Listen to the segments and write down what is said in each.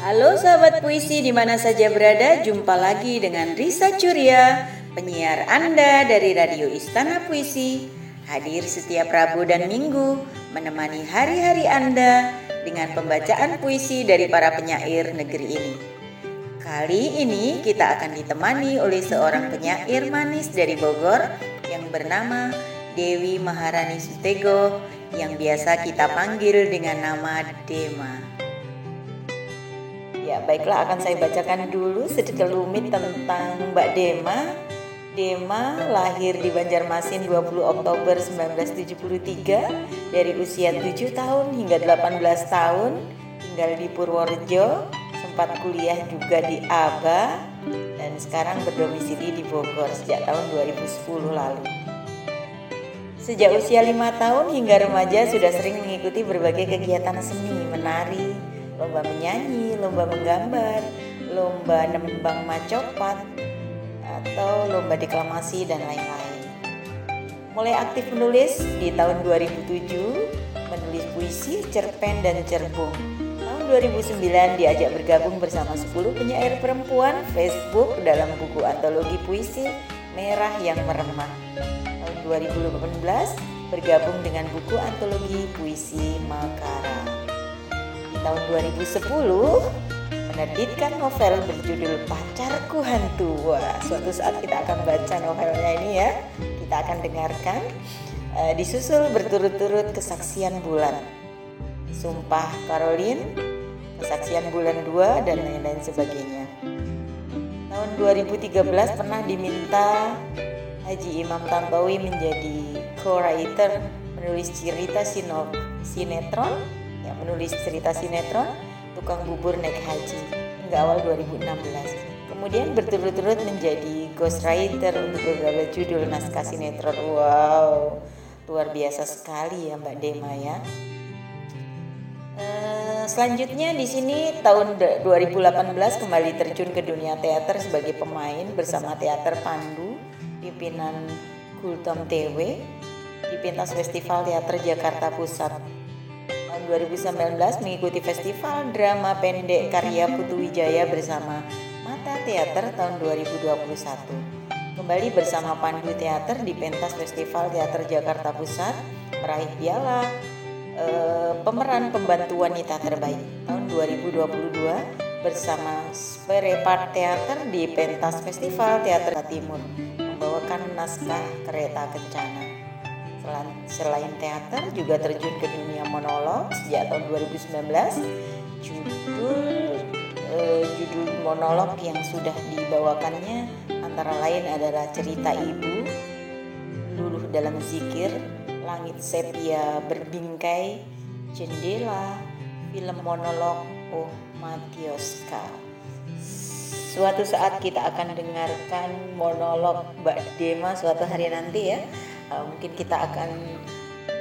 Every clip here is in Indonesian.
Halo sahabat puisi di mana saja berada, jumpa lagi dengan Risa Curia, penyiar Anda dari Radio Istana Puisi, hadir setiap Rabu dan Minggu menemani hari-hari Anda dengan pembacaan puisi dari para penyair negeri ini. Kali ini kita akan ditemani oleh seorang penyair manis dari Bogor yang bernama Dewi Maharani Sutego yang biasa kita panggil dengan nama Dema. Ya, baiklah akan saya bacakan dulu sedikit lumit tentang Mbak Dema. Dema lahir di Banjarmasin 20 Oktober 1973 dari usia 7 tahun hingga 18 tahun tinggal di Purworejo sempat kuliah juga di Aba dan sekarang berdomisili di Bogor sejak tahun 2010 lalu. Sejak usia lima tahun hingga remaja sudah sering mengikuti berbagai kegiatan seni, menari, lomba menyanyi, lomba menggambar, lomba nembang macopat, atau lomba deklamasi dan lain-lain. Mulai aktif menulis di tahun 2007, menulis puisi, cerpen, dan cerbung. Tahun 2009 diajak bergabung bersama 10 penyair perempuan Facebook dalam buku antologi puisi Merah yang Meremah. Tahun 2018 bergabung dengan buku antologi puisi Makara tahun 2010 menerbitkan novel berjudul Pacarku Hantu. Wah, suatu saat kita akan baca novelnya ini ya. Kita akan dengarkan uh, disusul berturut-turut kesaksian bulan. Sumpah Caroline, kesaksian bulan 2 dan lain-lain sebagainya. Tahun 2013 pernah diminta Haji Imam Tantowi menjadi co-writer menulis cerita sinetron yang menulis cerita sinetron Tukang Bubur Naik Haji hingga awal 2016. Kemudian berturut-turut menjadi ghostwriter untuk beberapa judul naskah sinetron. Wow, luar biasa sekali ya Mbak Dema ya. Uh, selanjutnya di sini tahun 2018 kembali terjun ke dunia teater sebagai pemain bersama Teater Pandu pimpinan Kultom TW di pentas Festival Teater Jakarta Pusat 2019 mengikuti Festival Drama Pendek Karya Putu Wijaya bersama Mata Teater tahun 2021. Kembali bersama Pandu Teater di pentas Festival Teater Jakarta Pusat meraih piala e, pemeran pembantu wanita terbaik tahun 2022 bersama Sperepart Teater di pentas Festival Teater Timur membawakan naskah Kereta Kencana. Selain teater juga terjun ke dunia monolog sejak tahun 2019. Judul eh, judul monolog yang sudah dibawakannya antara lain adalah cerita ibu, luluh dalam zikir, langit sepia berbingkai, jendela, film monolog Oh Matioska. Suatu saat kita akan dengarkan monolog Mbak Dema suatu hari nanti ya uh, mungkin kita akan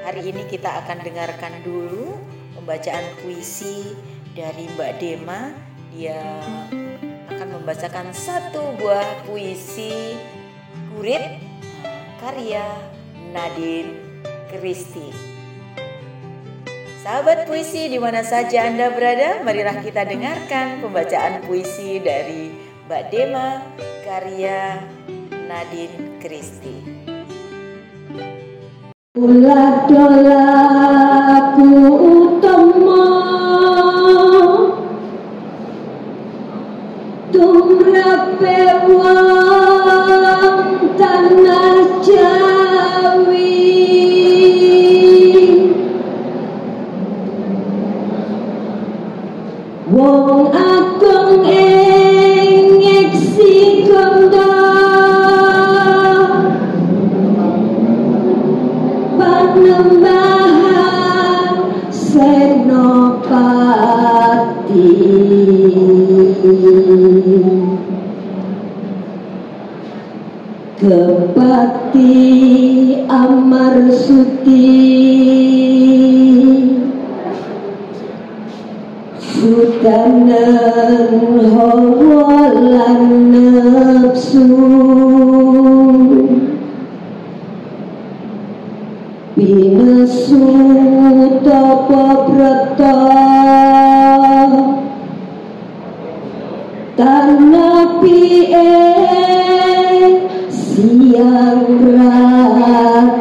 hari ini kita akan dengarkan dulu pembacaan puisi dari Mbak Dema. Dia akan membacakan satu buah puisi kurit karya Nadine Kristi. Sahabat puisi di mana saja Anda berada, marilah kita dengarkan pembacaan puisi dari Mbak Dema karya Nadine Kristi. Ulah dolaku utama Kepati Amar Suti. Sudanan hawa lan nafsu. Binesu tapa brata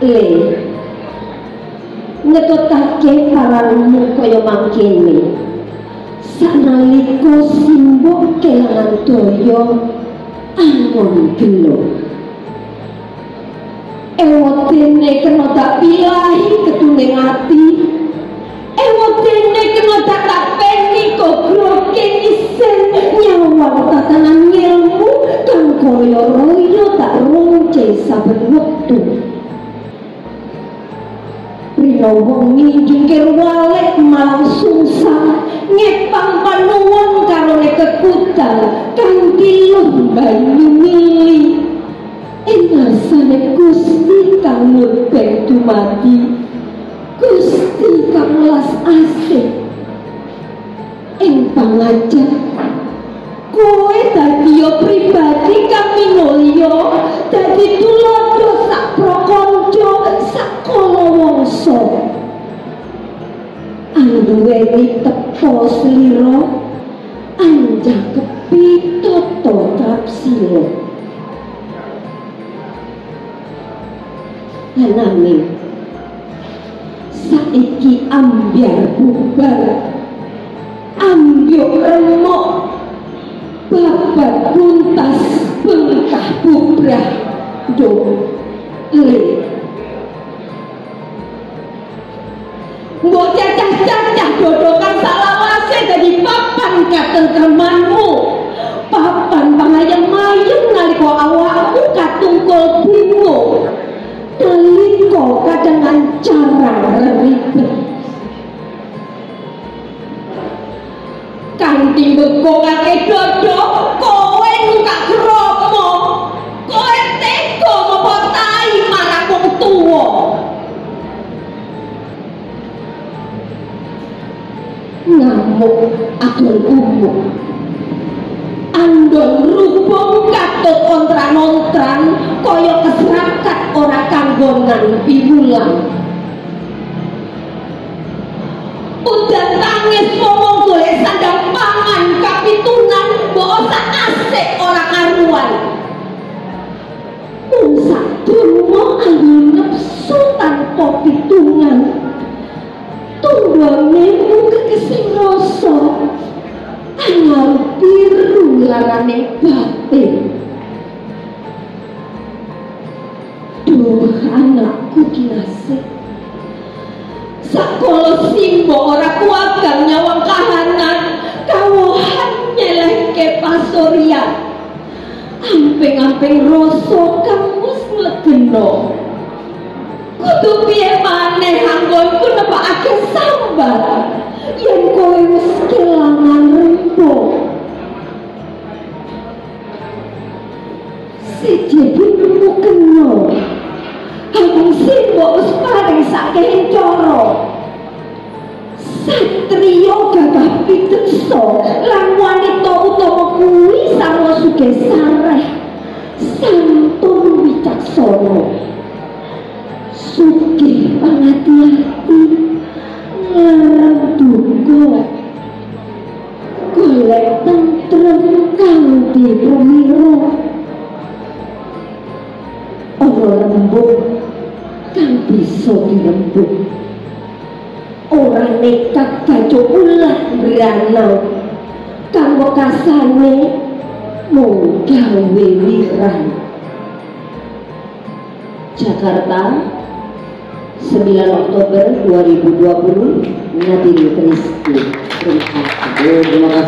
le ngetotake parangmu kaya mangkene. Sanalika simbok kelangan daya angon gelo. Ewotene kena tak pilahi ketuning ati. Ewotene kena tak tak peni kok groke isen nyawang tatanan ilmu kang kaya royo tak ronce saben Rino wengi jengkir walek malam sungsang ngepang panuwun karo kekutal kang dilung banyu mili Inasane Gusti kang murbeng dumadi Gusti kang las asih. Ing pangajak kowe dadi pribadi kang minulya dadi tulodo anduweni tepo slira anjakepi tata trapsila ananging saiki ambyar bubar ambyuk remuk babat buntas bengkah bubrah do le genggamanmu papan pangayang mayem naliko awakmu katungkul bimu naliko kadangan cara ribu kanti beko kake dodo ngamuk adol umum andon rubung katut ontran-ontran kaya keserakat ora kanggonan piwulan udan tangis ngomong golek sandang pangan kapitunan mbok sak asik ora karuan. Mung durmo anggo nepsu tanpa pitungan. Tunggone mung kekesing rasa. Anyar biru larane batin. Duh anakku kinasih Sakolo simbo ora kuagang nyawang kahanan kawohan nyelehke pasorian amping-amping rasa wis nglegeno kudu piye maneh anggonku nepakake sambar. Yen kowe wis kelangan rembug siji binmu kena. Abang simbok wis paring saking cara Satrio gagah piteksa lan wanita utama kuwi sarwa sugih sareh. Santun wicaksana sugih pangati-ati larang duka golek tentrem kanthi pramila ana lembut kang bisa dirembuk ora nekat gajo ulah brana kanggo kasane mung gawe wiran Jakarta 9 Oktober 2020 Nadine Kristi Terima kasih.